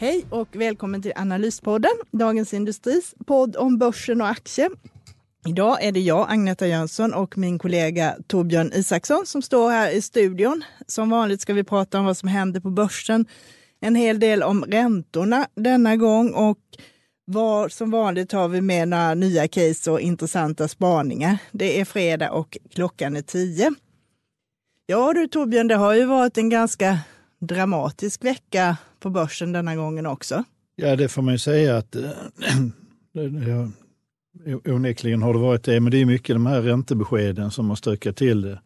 Hej och välkommen till Analyspodden, Dagens Industris podd om börsen och aktier. Idag är det jag, Agneta Jönsson och min kollega Torbjörn Isaksson som står här i studion. Som vanligt ska vi prata om vad som händer på börsen, en hel del om räntorna denna gång och var, som vanligt har vi med några nya case och intressanta spaningar. Det är fredag och klockan är tio. Ja du Torbjörn, det har ju varit en ganska dramatisk vecka på börsen denna gången också. Ja, det får man ju säga att onekligen har det varit det, men det är mycket de här räntebeskeden som har stökat till det.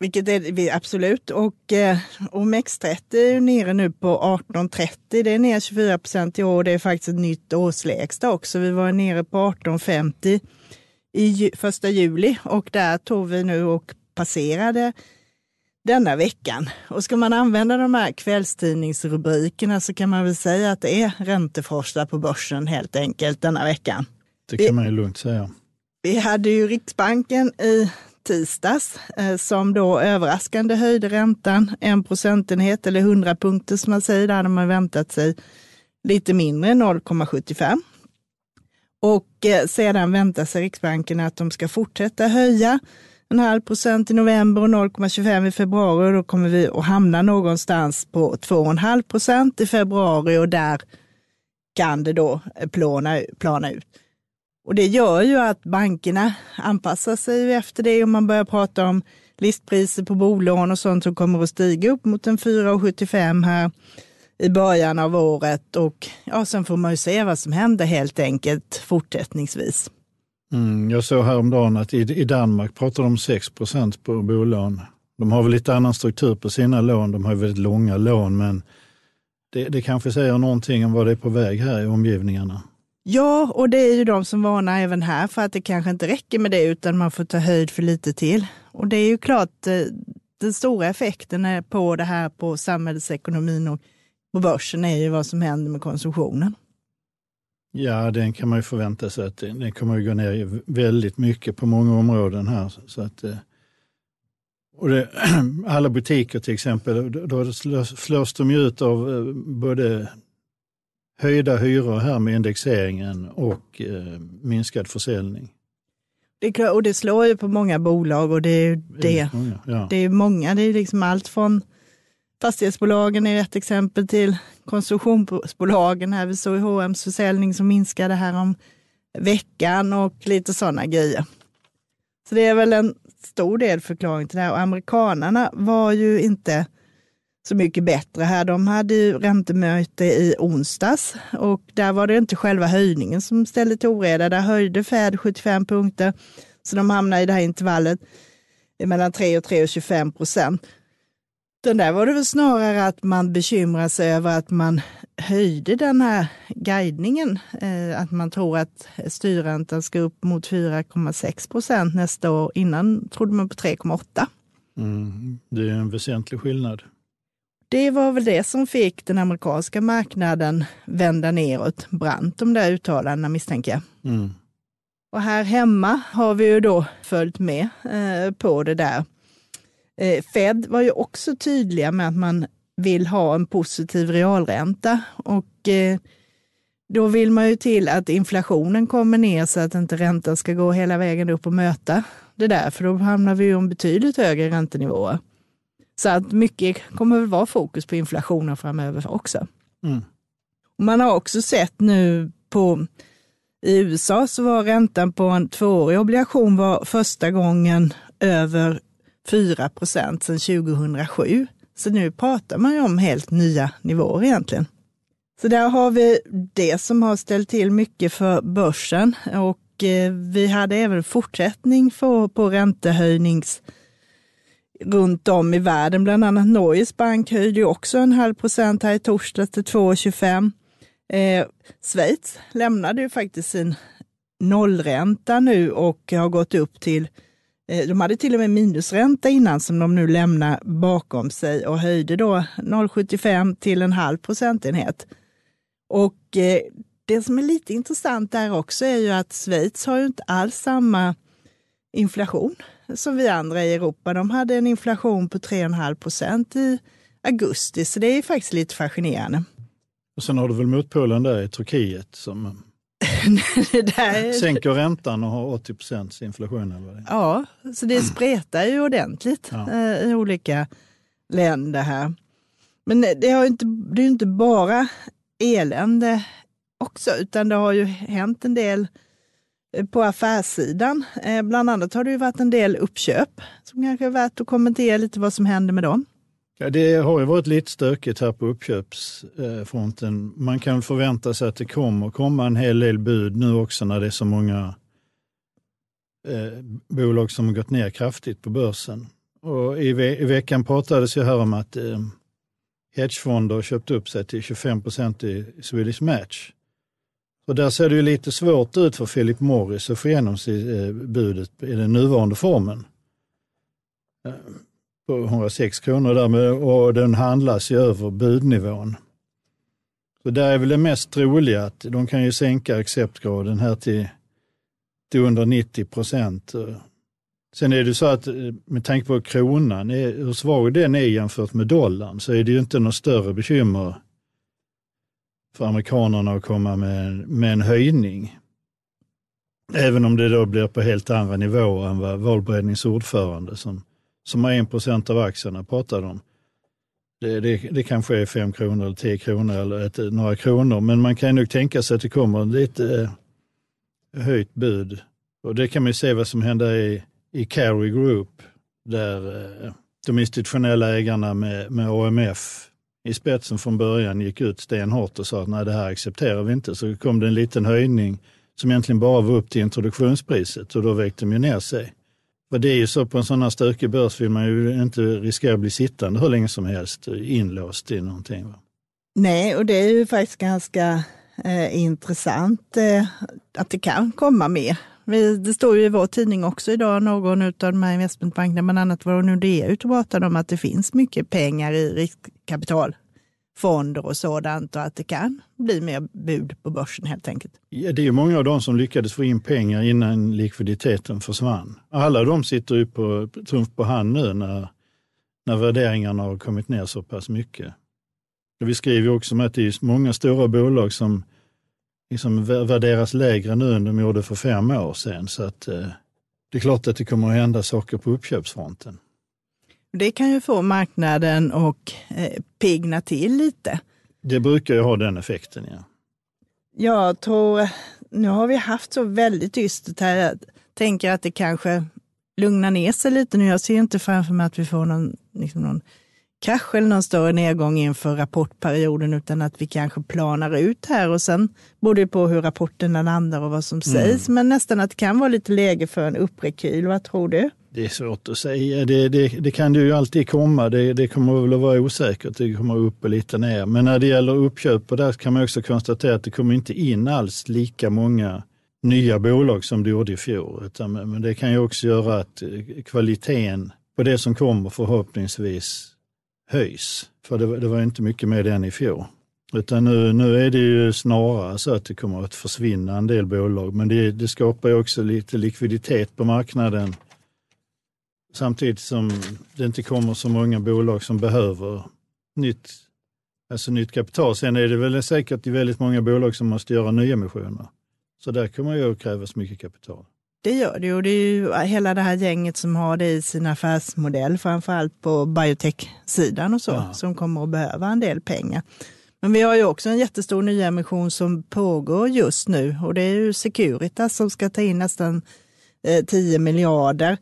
Vilket är vi absolut. Och eh, OMX30 är nere nu på 18,30. Det är ner 24 procent i år. Det är faktiskt ett nytt årslägsta också. Vi var nere på 18,50 i första juli och där tog vi nu och passerade denna veckan. Och ska man använda de här kvällstidningsrubrikerna så kan man väl säga att det är räntefrosta på börsen helt enkelt denna veckan. Det kan vi, man ju lugnt säga. Vi hade ju Riksbanken i tisdags eh, som då överraskande höjde räntan en procentenhet eller 100 punkter som man säger. Där hade man väntat sig lite mindre, 0,75. Och eh, sedan väntar sig Riksbanken att de ska fortsätta höja en halv procent i november och 0,25 i februari. Och då kommer vi att hamna någonstans på 2,5 procent i februari och där kan det då plana, plana ut. Och det gör ju att bankerna anpassar sig efter det och man börjar prata om listpriser på bolån och sånt som kommer att stiga upp mot en 4,75 här i början av året och ja, sen får man ju se vad som händer helt enkelt fortsättningsvis. Mm, jag såg häromdagen att i, i Danmark pratar de om 6% på bolån. De har väl lite annan struktur på sina lån. De har väldigt långa lån, men det, det kanske säger någonting om vad det är på väg här i omgivningarna. Ja, och det är ju de som varnar även här för att det kanske inte räcker med det utan man får ta höjd för lite till. Och det är ju klart eh, den stora effekten på det här på samhällsekonomin och på börsen är ju vad som händer med konsumtionen. Ja, den kan man ju förvänta sig att den kommer att gå ner väldigt mycket på många områden här. Så att, eh, och det, alla butiker till exempel, då slås de ut av eh, både höjda hyror här med indexeringen och eh, minskad försäljning. Det, och det slår ju på många bolag och det är det. Många, ja. Det är många, det är liksom allt från fastighetsbolagen är ett exempel till konsumtionsbolagen. Här vi såg H&M's försäljning som minskade här om veckan och lite sådana grejer. Så det är väl en stor del förklaring till det här. Och amerikanarna var ju inte så mycket bättre här. De hade ju räntemöte i onsdags och där var det inte själva höjningen som ställde till oreda. Där höjde Fed 75 punkter, så de hamnade i det här intervallet mellan 3 och 3,25 procent. Den där var det väl snarare att man bekymrar sig över att man höjde den här guidningen. Eh, att man tror att styrräntan ska upp mot 4,6 procent nästa år. Innan trodde man på 3,8. Mm, det är en väsentlig skillnad. Det var väl det som fick den amerikanska marknaden vända neråt brant, de där uttalandena misstänker jag. Mm. Och här hemma har vi ju då följt med eh, på det där. Eh, Fed var ju också tydliga med att man vill ha en positiv realränta och eh, då vill man ju till att inflationen kommer ner så att inte räntan ska gå hela vägen upp och möta det där, för då hamnar vi ju om betydligt högre räntenivåer. Så att mycket kommer väl vara fokus på inflationen framöver också. Mm. Man har också sett nu på i USA så var räntan på en tvåårig obligation var första gången över 4 procent sedan 2007. Så nu pratar man ju om helt nya nivåer egentligen. Så där har vi det som har ställt till mycket för börsen och eh, vi hade även fortsättning på räntehöjnings runt om i världen. Bland annat Norges bank höjde också en halv procent här i torsdags till 2,25. Eh, Schweiz lämnade ju faktiskt sin nollränta nu och har gått upp till Eh, de hade till och med minusränta innan som de nu lämnar bakom sig och höjde då 0,75 till en halv procentenhet. Och eh, det som är lite intressant där också är ju att Schweiz har ju inte alls samma inflation som vi andra i Europa. De hade en inflation på 3,5 procent i augusti, så det är faktiskt lite fascinerande. Och sen har du väl motpolen där i Turkiet som där... sänker räntan och har 80 procents inflation? Eller Ja, så det spretar ju ordentligt ja. Eh, i olika länder här. Men det, har inte, det är ju inte bara elände också, utan det har ju hänt en del eh, på affärssidan. Eh, bland annat har det ju varit en del uppköp som kanske är värt att kommentera lite vad som händer med dem. Ja, det har ju varit lite stökigt här på uppköpsfronten. Man kan förvänta sig att det kommer komma en hel del bud nu också när det är så många eh, bolag som har gått ner kraftigt på börsen. Och i, ve i veckan pratades ju här om att eh, hedgefonder köpt upp sig till 25 procent i Swedish Match. Och där ser det ju lite svårt ut för Philip Morris att få igenom sig, eh, budet i den nuvarande formen. Eh, på 106 kronor där med, och den handlas ju över budnivån. Så där är väl det mest troliga att de kan ju sänka acceptgraden här till, till under 90 procent. Sen är det så att eh, med tanke på kronan, hur svag den är jämfört med dollarn, så är det ju inte något större bekymmer för amerikanerna att komma med, med en höjning. Även om det då blir på helt andra nivåer än vad valberedningsordförande som som har 1 procent av aktierna pratar om. Det, det, det kanske är 5 kronor eller 10 kronor eller ett, några kronor, men man kan nog tänka sig att det kommer lite eh, höjt bud. Och det kan man ju se vad som hände i, i Carry Group, där eh, de institutionella ägarna med, med AMF i spetsen från början gick ut stenhårt och sa att nej, det här accepterar vi inte. Så kom det en liten höjning som egentligen bara var upp till introduktionspriset och då väckte de ju ner sig. Och det är ju så på en sån här stökig börs vill man ju inte riskera att bli sittande hur länge som helst inlåst i någonting. Va? Nej, och det är ju faktiskt ganska eh, intressant eh, att det kan komma mer. Vi, det står ju i vår tidning också idag, någon av de här investmentbankerna, bland annat var Nordea ute och pratade om att det finns mycket pengar i riskkapital fonder och sådant och att det kan bli mer bud på börsen helt enkelt. Ja, det är ju många av dem som lyckades få in pengar innan likviditeten försvann. Alla de sitter ju på trumf på hand nu när, när värderingarna har kommit ner så pass mycket. Och vi skriver också om att det är många stora bolag som liksom värderas lägre nu än de gjorde för fem år sedan. Så att, eh, det är klart att det kommer att hända saker på uppköpsfronten. Det kan ju få marknaden att eh, pigna till lite. Det brukar ju ha den effekten, ja. Jag tror, nu har vi haft så väldigt dystert här. Jag tänker att det kanske lugnar ner sig lite nu. Jag ser inte framför mig att vi får någon, liksom någon krasch eller någon större nedgång inför rapportperioden, utan att vi kanske planar ut här och sen beror det på hur rapporterna landar och vad som mm. sägs. Men nästan att det kan vara lite läge för en upprekyl. Vad tror du? Det är svårt att säga. Det, det, det kan det ju alltid komma. Det, det, kommer väl att vara osäkert. Det kommer upp och lite ner. Men när det gäller uppköp, och där kan man också konstatera att det kommer inte in alls lika många nya bolag som det gjorde i fjol. Utan, men det kan ju också göra att eh, kvaliteten på det som kommer förhoppningsvis höjs. För det, det var inte mycket med den i fjol. Utan nu, nu är det ju snarare så att det kommer att försvinna en del bolag. Men det, det skapar ju också lite likviditet på marknaden Samtidigt som det inte kommer så många bolag som behöver nytt, alltså nytt kapital. Sen är det väl säkert väldigt många bolag som måste göra nyemissioner. Så där kommer ju att krävas mycket kapital. Det gör det och det är ju hela det här gänget som har det i sin affärsmodell, framförallt på biotech-sidan och så, ja. som kommer att behöva en del pengar. Men vi har ju också en jättestor nyemission som pågår just nu och det är ju Securitas som ska ta in nästan 10 eh, miljarder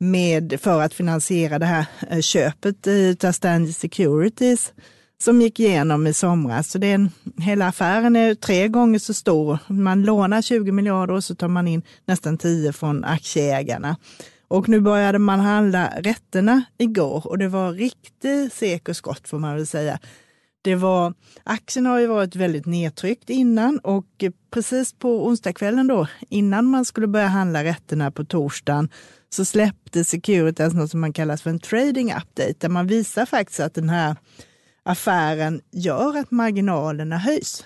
med, för att finansiera det här eh, köpet eh, av Stanley Securities som gick igenom i somras. Så det är en, hela affären är tre gånger så stor. Man lånar 20 miljarder och så tar man in nästan 10 från aktieägarna. Och nu började man handla rätterna igår och det var riktigt sek och skott får man väl säga. Det var, aktien har ju varit väldigt nedtryckt innan och precis på onsdagskvällen då, innan man skulle börja handla rätterna på torsdagen, så släppte Securitas något som man kallar för en trading update, där man visar faktiskt att den här affären gör att marginalerna höjs.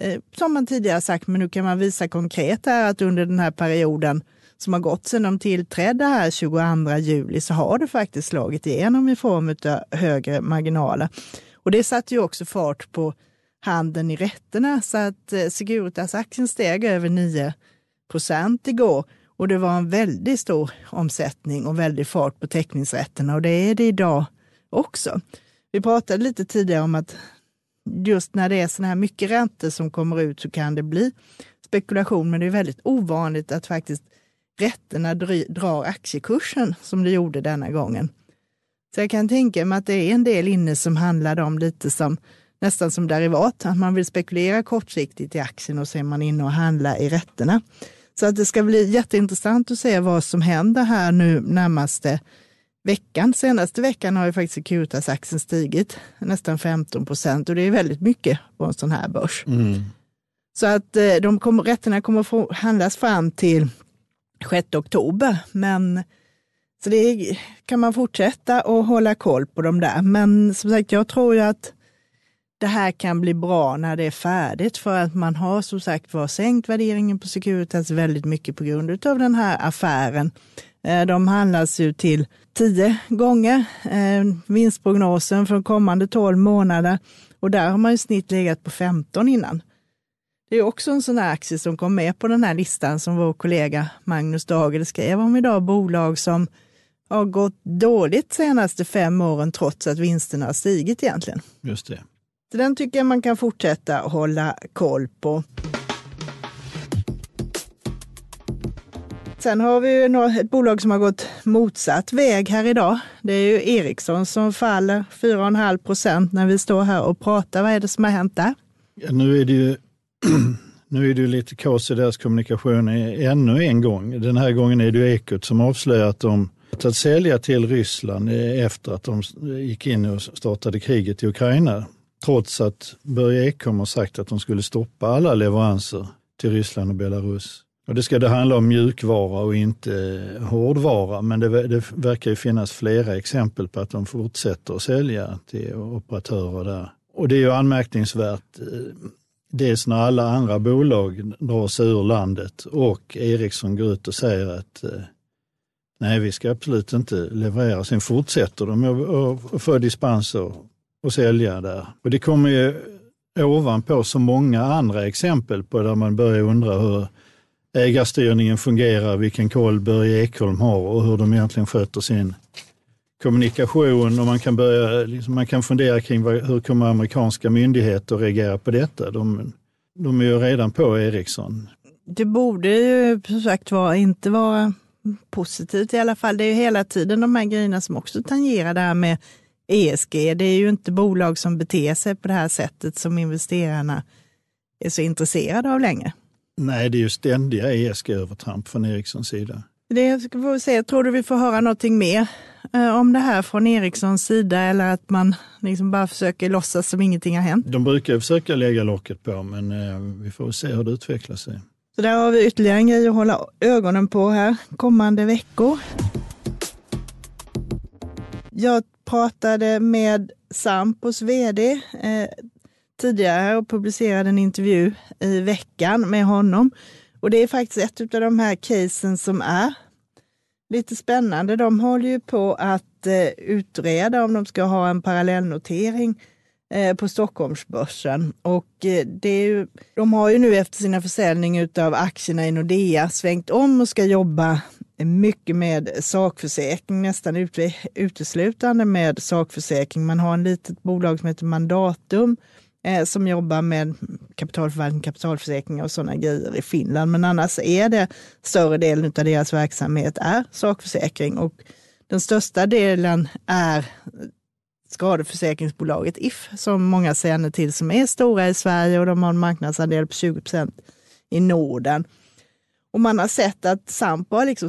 Eh, som man tidigare sagt, men nu kan man visa konkret här att under den här perioden som har gått sedan de tillträdde här 22 juli så har det faktiskt slagit igenom i form av högre marginaler. Och det satte ju också fart på handeln i rätterna så att eh, Securitas-aktien steg över 9 procent igår och det var en väldigt stor omsättning och väldigt fart på teckningsrätterna och det är det idag också. Vi pratade lite tidigare om att just när det är så här mycket räntor som kommer ut så kan det bli spekulation, men det är väldigt ovanligt att faktiskt rätterna drar aktiekursen som det gjorde denna gången. Så jag kan tänka mig att det är en del inne som handlar om lite som nästan som derivat, att man vill spekulera kortsiktigt i aktien och så är man inne och handlar i rätterna. Så att det ska bli jätteintressant att se vad som händer här nu närmaste veckan. Senaste veckan har ju faktiskt Securitas-aktien stigit nästan 15 procent och det är väldigt mycket på en sån här börs. Mm. Så att eh, de kommer, rätterna kommer handlas fram till 6 oktober. Men så det kan man fortsätta och hålla koll på dem där. Men som sagt, jag tror ju att det här kan bli bra när det är färdigt för att man har som sagt var sänkt värderingen på Securitas väldigt mycket på grund av den här affären. Eh, de handlas ju till tio gånger eh, vinstprognosen för kommande 12 månader och där har man ju snitt legat på 15 innan. Det är också en sån här aktie som kom med på den här listan som vår kollega Magnus Dagel skrev om idag, bolag som har gått dåligt senaste fem åren trots att vinsterna har stigit egentligen. Just det. Så den tycker jag man kan fortsätta hålla koll på. Sen har vi ju ett bolag som har gått motsatt väg här idag. Det är ju Ericsson som faller 4,5 procent när vi står här och pratar. Vad är det som har hänt där? Ja, nu är det ju nu är det ju lite kaos i deras kommunikation ännu en gång. Den här gången är det ju Ekot som avslöjar att de att sälja till Ryssland efter att de gick in och startade kriget i Ukraina. Trots att Börje Ekholm har sagt att de skulle stoppa alla leveranser till Ryssland och Belarus. Och det ska det handla om mjukvara och inte eh, hårdvara, men det, det verkar ju finnas flera exempel på att de fortsätter att sälja till operatörer där. Och det är ju anmärkningsvärt, eh, dels när alla andra bolag drar sig ur landet och Ericsson går ut och säger att eh, nej, vi ska absolut inte leverera. Sen fortsätter de att få dispenser och sälja där. Och det kommer ju ovanpå så många andra exempel på där man börjar undra hur ägarstyrningen fungerar, vilken koll Börje Ekholm har och hur de egentligen sköter sin kommunikation och man kan, börja, liksom, man kan fundera kring vad, hur kommer amerikanska myndigheter reagera på detta? De, de är ju redan på Ericsson. Det borde ju som sagt var inte vara positivt i alla fall. Det är ju hela tiden de här grejerna som också tangerar det här med ESG. Det är ju inte bolag som beter sig på det här sättet som investerarna är så intresserade av längre. Nej, det är ju ständiga ESG-övertramp från Ericssons sida. Det ska vi se. Tror du vi får höra någonting mer eh, om det här från Ericssons sida eller att man liksom bara försöker låtsas som ingenting har hänt? De brukar försöka lägga locket på, men eh, vi får se hur det utvecklar sig. Så där har vi ytterligare en grej att hålla ögonen på här kommande veckor. Jag pratade med Sampos vd eh, tidigare och publicerade en intervju i veckan med honom. Och det är faktiskt ett av de här casen som är lite spännande. De håller ju på att eh, utreda om de ska ha en parallellnotering eh, på Stockholmsbörsen. Och eh, det är ju, de har ju nu efter sina försäljning av aktierna i Nordea svängt om och ska jobba mycket med sakförsäkring, nästan uteslutande med sakförsäkring. Man har en litet bolag som heter Mandatum eh, som jobbar med kapitalförvaltning, kapitalförsäkringar och sådana grejer i Finland. Men annars är det större delen av deras verksamhet är sakförsäkring och den största delen är skadeförsäkringsbolaget If som många känner till som är stora i Sverige och de har en marknadsandel på 20 procent i Norden. Och man har sett att Sampo har liksom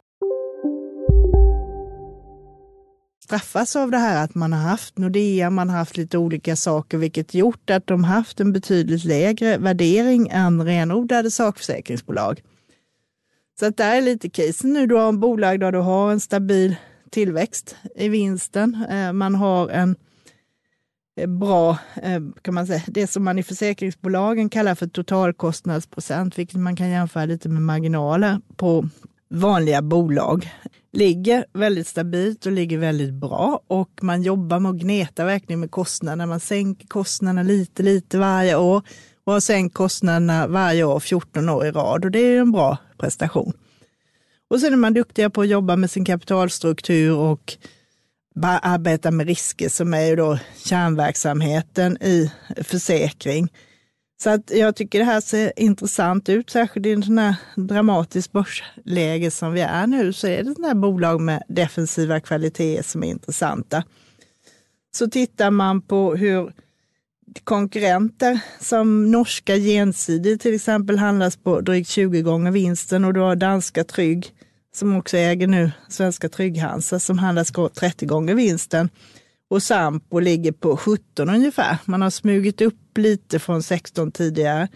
Straffas av det här att man har haft Nordea, man har haft lite olika saker, vilket gjort att de haft en betydligt lägre värdering än renodlade sakförsäkringsbolag. Så att där är lite casen nu. Du har en bolag där du har en stabil tillväxt i vinsten. Eh, man har en eh, bra, eh, kan man säga, det som man i försäkringsbolagen kallar för totalkostnadsprocent, vilket man kan jämföra lite med marginaler på vanliga bolag ligger väldigt stabilt och ligger väldigt bra och man jobbar med att gneta verkligen med kostnaderna. Man sänker kostnaderna lite, lite varje år och har sänkt kostnaderna varje år 14 år i rad och det är en bra prestation. Och sen är man duktiga på att jobba med sin kapitalstruktur och arbeta med risker som är ju då kärnverksamheten i försäkring. Så att jag tycker det här ser intressant ut, särskilt i en sån här dramatisk börsläge som vi är nu, så är det sådana här bolag med defensiva kvaliteter som är intressanta. Så tittar man på hur konkurrenter som norska Gensidig till exempel handlas på drygt 20 gånger vinsten och du har danska Trygg som också äger nu svenska Trygg-Hansa som handlas på 30 gånger vinsten och Sampo ligger på 17 ungefär. Man har smugit upp lite från 16 tidigare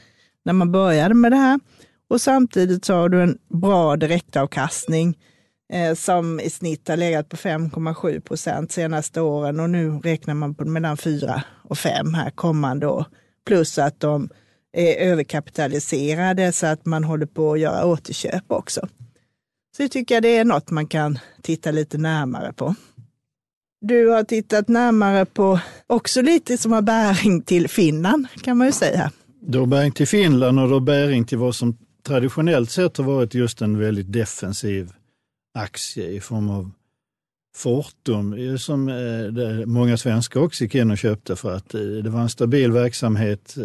när man började med det här. Och samtidigt så har du en bra direktavkastning eh, som i snitt har legat på 5,7 procent senaste åren och nu räknar man på mellan 4 och 5 här kommande år. Plus att de är överkapitaliserade så att man håller på att göra återköp också. Så jag tycker det är något man kan titta lite närmare på. Du har tittat närmare på också lite som har bäring till Finland kan man ju säga. Det har bäring till Finland och det har bäring till vad som traditionellt sett har varit just en väldigt defensiv aktie i form av Fortum eh, som eh, många svenskar också gick in och köpte för att eh, det var en stabil verksamhet.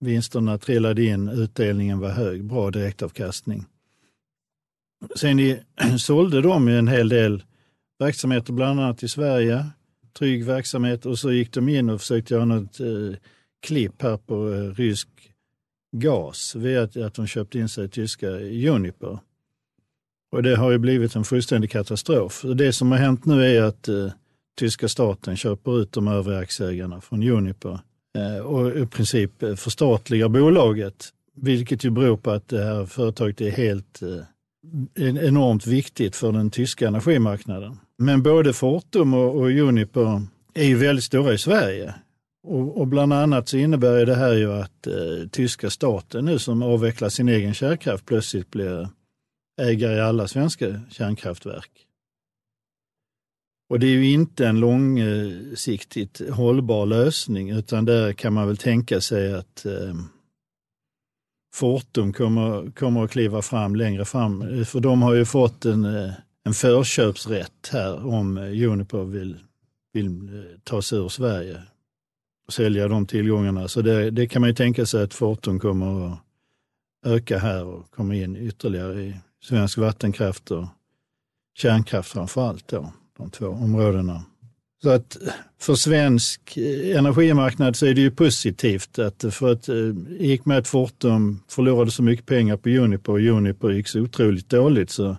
Vinsterna trillade in, utdelningen var hög, bra direktavkastning. Sen sålde de en hel del verksamheter, bland annat i Sverige. Trygg verksamhet och så gick de in och försökte göra något eh, klipp här på eh, rysk gas via att, att de köpte in sig i tyska Uniper. Och det har ju blivit en fullständig katastrof. Det som har hänt nu är att eh, tyska staten köper ut de övriga aktieägarna från Uniper eh, och i princip eh, förstatligar bolaget. Vilket ju beror på att det här företaget är helt eh, enormt viktigt för den tyska energimarknaden. Men både Fortum och, och Uniper är ju väldigt stora i Sverige. Och, och bland annat så innebär det här ju att eh, tyska staten nu som avvecklar sin egen kärnkraft plötsligt blir ägare i alla svenska kärnkraftverk. Och det är ju inte en långsiktigt hållbar lösning utan där kan man väl tänka sig att eh, Fortum kommer, kommer att kliva fram längre fram. Eh, för de har ju fått en, eh, en förköpsrätt här om eh, Uniper vill, vill eh, ta sig ur Sverige och sälja de tillgångarna. Så det, det kan man ju tänka sig att Fortum kommer att öka här och komma in ytterligare i svensk vattenkraft och kärnkraft framför allt då, de två områdena. Så att eh, för svensk energimarknad så är det ju positivt att för att i gick med att Fortum förlorade så mycket pengar på Uniper och Uniper gick så otroligt dåligt så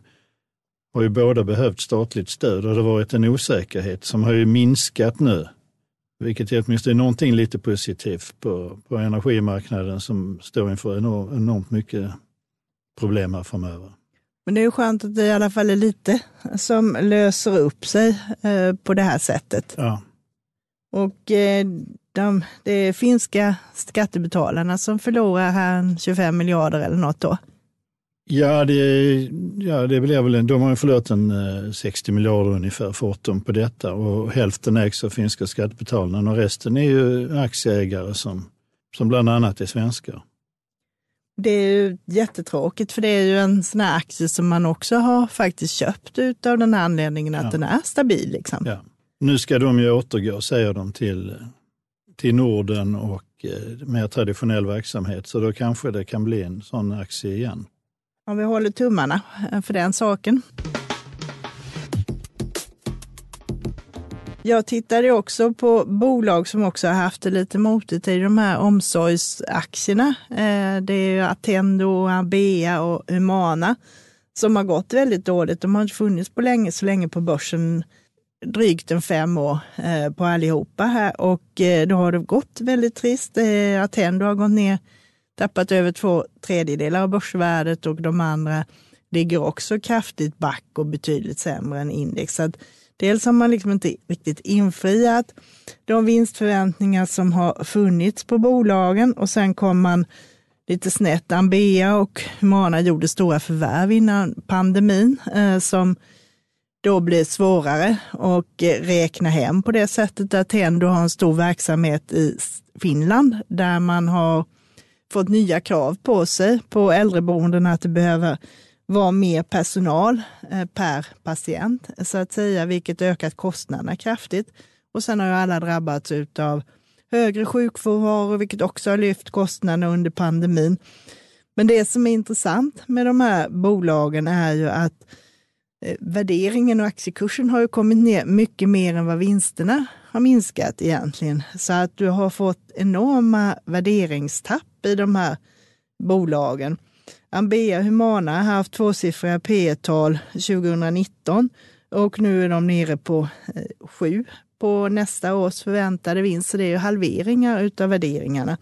har ju båda behövt statligt stöd och det har varit en osäkerhet som har ju minskat nu. Vilket är åtminstone någonting lite positivt på, på energimarknaden som står inför enormt mycket problem här framöver. Men det är ju skönt att det i alla fall är lite som löser upp sig eh, på det här sättet. Ja. Och eh, de, det är finska skattebetalarna som förlorar här 25 miljarder eller något då. Ja, det, ja, det blir väl, de har ju förlorat en 60 miljarder ungefär Fortum på detta och hälften ägs av finska skattebetalarna och resten är ju aktieägare som, som bland annat är svenskar. Det är ju jättetråkigt för det är ju en sån här aktie som man också har faktiskt köpt ut av den här anledningen att ja. den är stabil. Liksom. Ja. Nu ska de ju återgå, säger de, till, till Norden och eh, mer traditionell verksamhet. Så då kanske det kan bli en sån aktie igen. Om vi håller tummarna för den saken. Jag tittade också på bolag som också har haft det lite motigt i de här omsorgsaktierna. Eh, det är Attendo, Abea och Humana som har gått väldigt dåligt. De har inte funnits på länge, så länge på börsen, drygt en fem år eh, på allihopa här och eh, då har det gått väldigt trist. Attendo har gått ner, tappat över två tredjedelar av börsvärdet och de andra ligger också kraftigt back och betydligt sämre än index. Så Dels har man liksom inte riktigt infriat de vinstförväntningar som har funnits på bolagen och sen kom man lite snett. Ambea och Humana gjorde stora förvärv innan pandemin eh, som då blir svårare att eh, räkna hem på det sättet att Tendo har en stor verksamhet i Finland där man har fått nya krav på sig på äldreboenden att det behöver vara mer personal eh, per patient, så att säga, vilket ökat kostnaderna kraftigt. Och sen har ju alla drabbats av högre sjukfrånvaro, vilket också har lyft kostnaderna under pandemin. Men det som är intressant med de här bolagen är ju att eh, värderingen och aktiekursen har ju kommit ner mycket mer än vad vinsterna har minskat egentligen. Så att du har fått enorma värderingstapp i de här bolagen. Ambea Humana har haft tvåsiffriga P tal 2019 och nu är de nere på eh, sju på nästa års förväntade vinst. Så det är ju halveringar utav värderingarna.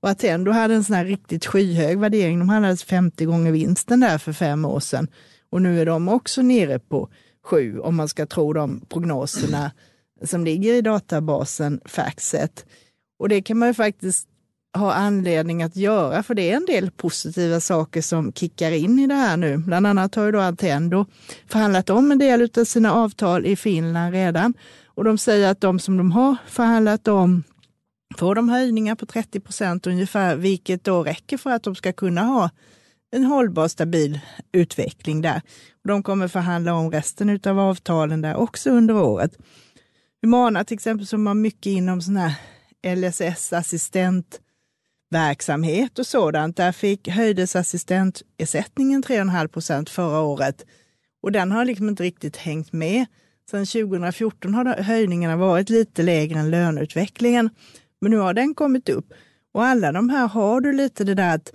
Och Attendo hade en sån här riktigt skyhög värdering. De hade alltså 50 gånger vinsten där för fem år sedan. Och nu är de också nere på sju om man ska tro de prognoserna som ligger i databasen Factset. Och det kan man ju faktiskt har anledning att göra, för det är en del positiva saker som kickar in i det här nu. Bland annat har ju då Attendo förhandlat om en del av sina avtal i Finland redan och de säger att de som de har förhandlat om får de höjningar på 30 procent ungefär, vilket då räcker för att de ska kunna ha en hållbar, stabil utveckling där. De kommer förhandla om resten av avtalen där också under året. Humana till exempel som har mycket inom sådana här LSS-assistent verksamhet och sådant. Där fick, höjdes assistentersättningen 3,5 procent förra året och den har liksom inte riktigt hängt med. Sedan 2014 har höjningarna varit lite lägre än löneutvecklingen, men nu har den kommit upp. Och alla de här har du lite det där att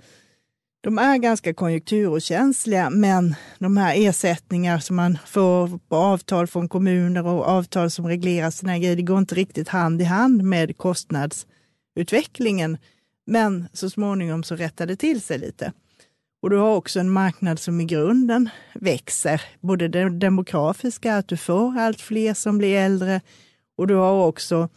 de är ganska konjunkturokänsliga, men de här ersättningar som man får på avtal från kommuner och avtal som reglerar sina grejer, det går inte riktigt hand i hand med kostnadsutvecklingen. Men så småningom så rättade det till sig lite. Och du har också en marknad som i grunden växer. Både det demografiska, att du får allt fler som blir äldre och du har också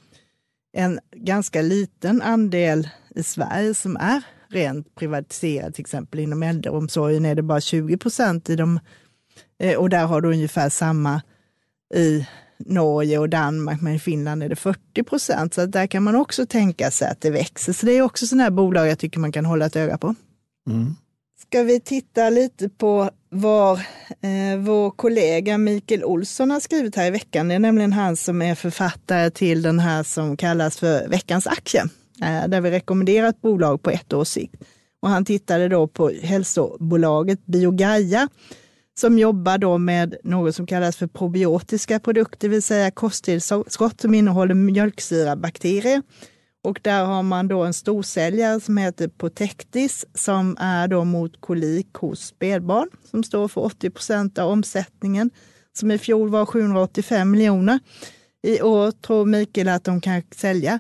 en ganska liten andel i Sverige som är rent privatiserad, till exempel inom äldreomsorgen är det bara 20 procent i de, eh, och där har du ungefär samma i Norge och Danmark, men i Finland är det 40 procent. Så där kan man också tänka sig att det växer. Så det är också sådana här bolag jag tycker man kan hålla ett öga på. Mm. Ska vi titta lite på vad eh, vår kollega Mikael Olsson har skrivit här i veckan. Det är nämligen han som är författare till den här som kallas för veckans aktie, eh, där vi rekommenderar ett bolag på ett års sikt. Och han tittade då på hälsobolaget Biogaia som jobbar då med något som kallas för probiotiska produkter, det vill säga kosttillskott som innehåller mjölksyrabakterier. Och där har man då en storsäljare som heter Protectis som är då mot kolik hos spädbarn som står för 80 procent av omsättningen som i fjol var 785 miljoner. I år tror Mikael att de kan sälja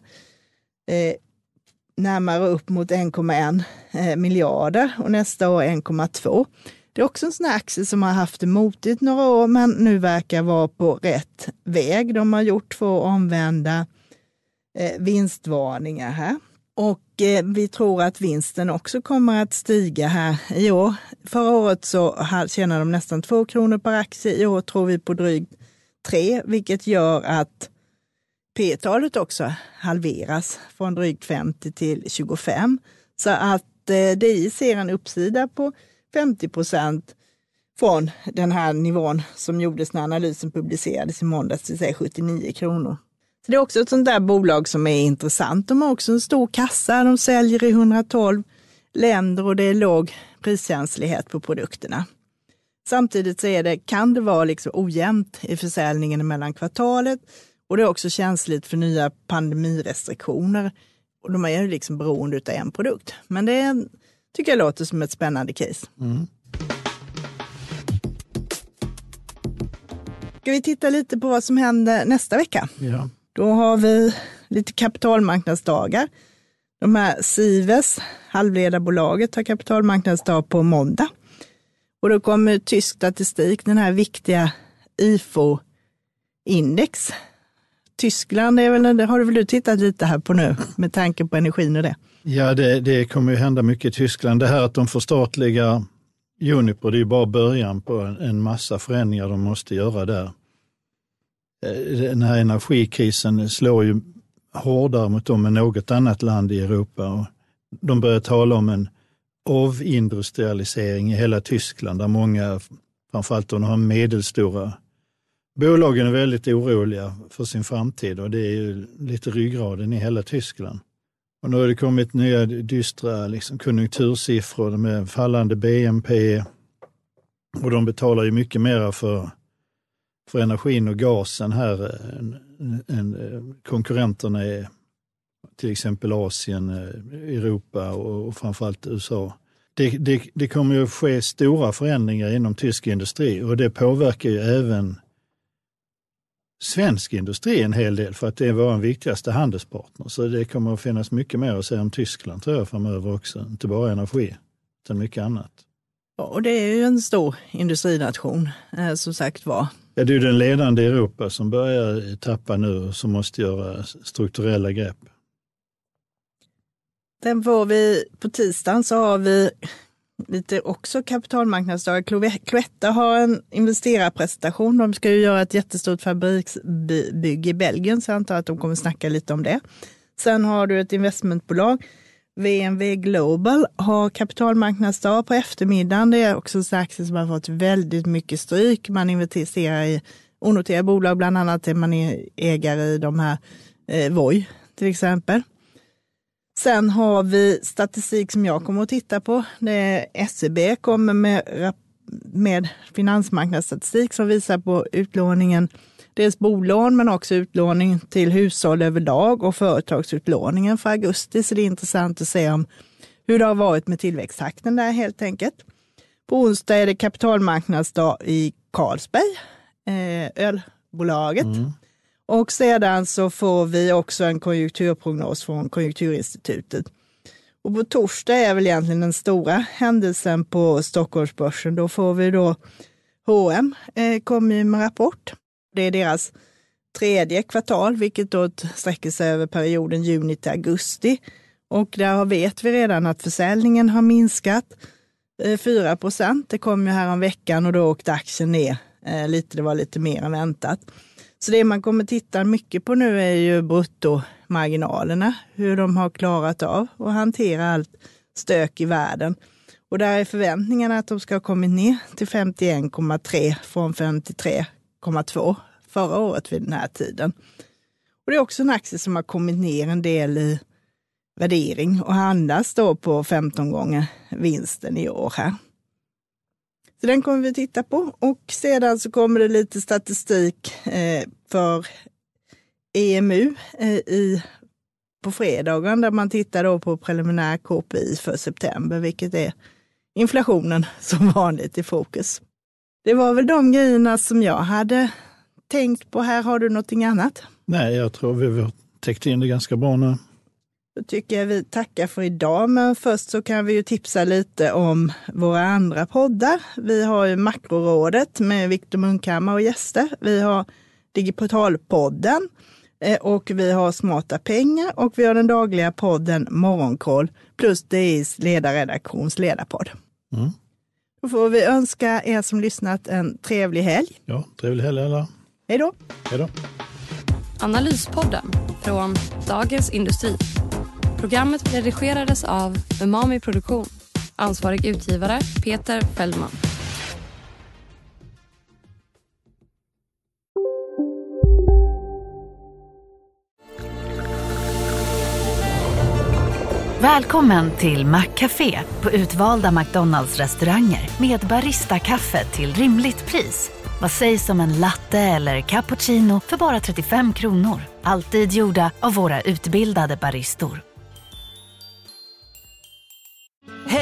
eh, närmare upp mot 1,1 eh, miljarder och nästa år 1,2. Det är också en sån här aktie som har haft det motigt några år, men nu verkar vara på rätt väg. De har gjort två omvända eh, vinstvarningar här. Och eh, vi tror att vinsten också kommer att stiga här i år. Förra året så tjänade de nästan 2 kronor per aktie. I år tror vi på drygt 3, vilket gör att P-talet också halveras från drygt 50 till 25. Så att eh, DI ser en uppsida på 50 procent från den här nivån som gjordes när analysen publicerades i måndags, det vill säga 79 kronor. Så det är också ett sånt där bolag som är intressant. De har också en stor kassa, de säljer i 112 länder och det är låg priskänslighet på produkterna. Samtidigt så är det, kan det vara liksom ojämnt i försäljningen mellan kvartalet och det är också känsligt för nya pandemirestriktioner. Och de är ju liksom beroende av en produkt. Men det tycker jag låter som ett spännande case. Mm. Ska vi titta lite på vad som händer nästa vecka? Ja. Då har vi lite kapitalmarknadsdagar. De här Sives, halvledarbolaget, har kapitalmarknadsdag på måndag. Och då kommer tysk statistik, den här viktiga IFO-index. Tyskland är väl, har du väl du tittat lite här på nu med tanke på energin och det? Ja, det, det kommer ju hända mycket i Tyskland. Det här att de förstatligar Uniper, det är ju bara början på en massa förändringar de måste göra där. Eh, den här energikrisen slår ju hårdare mot dem än något annat land i Europa. Och de börjar tala om en avindustrialisering i hela Tyskland där många, framförallt de har medelstora bolagen är väldigt oroliga för sin framtid och det är ju lite ryggraden i hela Tyskland. Och nu har det kommit nya dystra liksom, konjunktursiffror med fallande BNP och de betalar ju mycket mer för för energin och gasen här än, än eh, konkurrenterna är till exempel Asien, eh, Europa och, och framförallt USA. Det, det, det kommer ju att ske stora förändringar inom tysk industri och det påverkar ju även svensk industri en hel del för att det är vår viktigaste handelspartner. Så det kommer att finnas mycket mer att säga om Tyskland tror jag framöver också. Inte bara energi, utan mycket annat. Och det är ju en stor industrination eh, som sagt var. Ja, det är den ledande i Europa som börjar tappa nu och som måste göra strukturella grepp. Sen får vi, på tisdagen så har vi lite också kapitalmarknadsdagar. Cloetta har en investerarpresentation. De ska ju göra ett jättestort fabriksbygge i Belgien, så jag antar att de kommer snacka lite om det. Sen har du ett investmentbolag VNV Global har kapitalmarknadsdag på eftermiddagen. Det är också en aktie som har fått väldigt mycket stryk. Man investerar i onoterade bolag, bland annat är man ägare i de här eh, Voi till exempel. Sen har vi statistik som jag kommer att titta på. Det är SEB kommer med, med finansmarknadsstatistik som visar på utlåningen dels bolån men också utlåning till hushåll överlag och företagsutlåningen för augusti. Så det är intressant att se om hur det har varit med tillväxttakten där helt enkelt. På onsdag är det kapitalmarknadsdag i Carlsberg, eh, ölbolaget. Mm. Och sedan så får vi också en konjunkturprognos från Konjunkturinstitutet. Och på torsdag är väl egentligen den stora händelsen på Stockholmsbörsen. Då får vi då H&M eh, kommer med rapport. Det är deras tredje kvartal, vilket då sträcker sig över perioden juni till augusti. Och där vet vi redan att försäljningen har minskat eh, 4 procent. Det kom ju här om veckan och då åkte aktien ner eh, lite. Det var lite mer än väntat. Så det man kommer titta mycket på nu är ju bruttomarginalerna, hur de har klarat av att hantera allt stök i världen. Och där är förväntningarna att de ska ha kommit ner till 51,3 från 53,2 förra året vid den här tiden. Och det är också en aktie som har kommit ner en del i värdering och handlas då på 15 gånger vinsten i år här. Så den kommer vi titta på och sedan så kommer det lite statistik eh, för EMU eh, i, på fredagen där man tittar då på preliminär KPI för september, vilket är inflationen som vanligt i fokus. Det var väl de grejerna som jag hade tänkt på här. Har du någonting annat? Nej, jag tror vi har täckt in det ganska bra nu. Då tycker jag vi tackar för idag, men först så kan vi ju tipsa lite om våra andra poddar. Vi har ju Makrorådet med Viktor Munkhammar och gäster. Vi har Digitalpodden Eh, Och vi har Smarta pengar och vi har den dagliga podden Morgonkoll plus DIs ledarredaktions ledarpodd. Mm. Då får vi önska er som lyssnat en trevlig helg. Ja, trevlig helg alla. Hej då! Hej då. Analyspodden från Dagens Industri. Programmet redigerades av Umami Produktion. Ansvarig utgivare Peter Fellman. Välkommen till Maccafé på utvalda McDonalds restauranger med Baristakaffe till rimligt pris. Vad sägs om en latte eller cappuccino för bara 35 kronor? Alltid gjorda av våra utbildade baristor.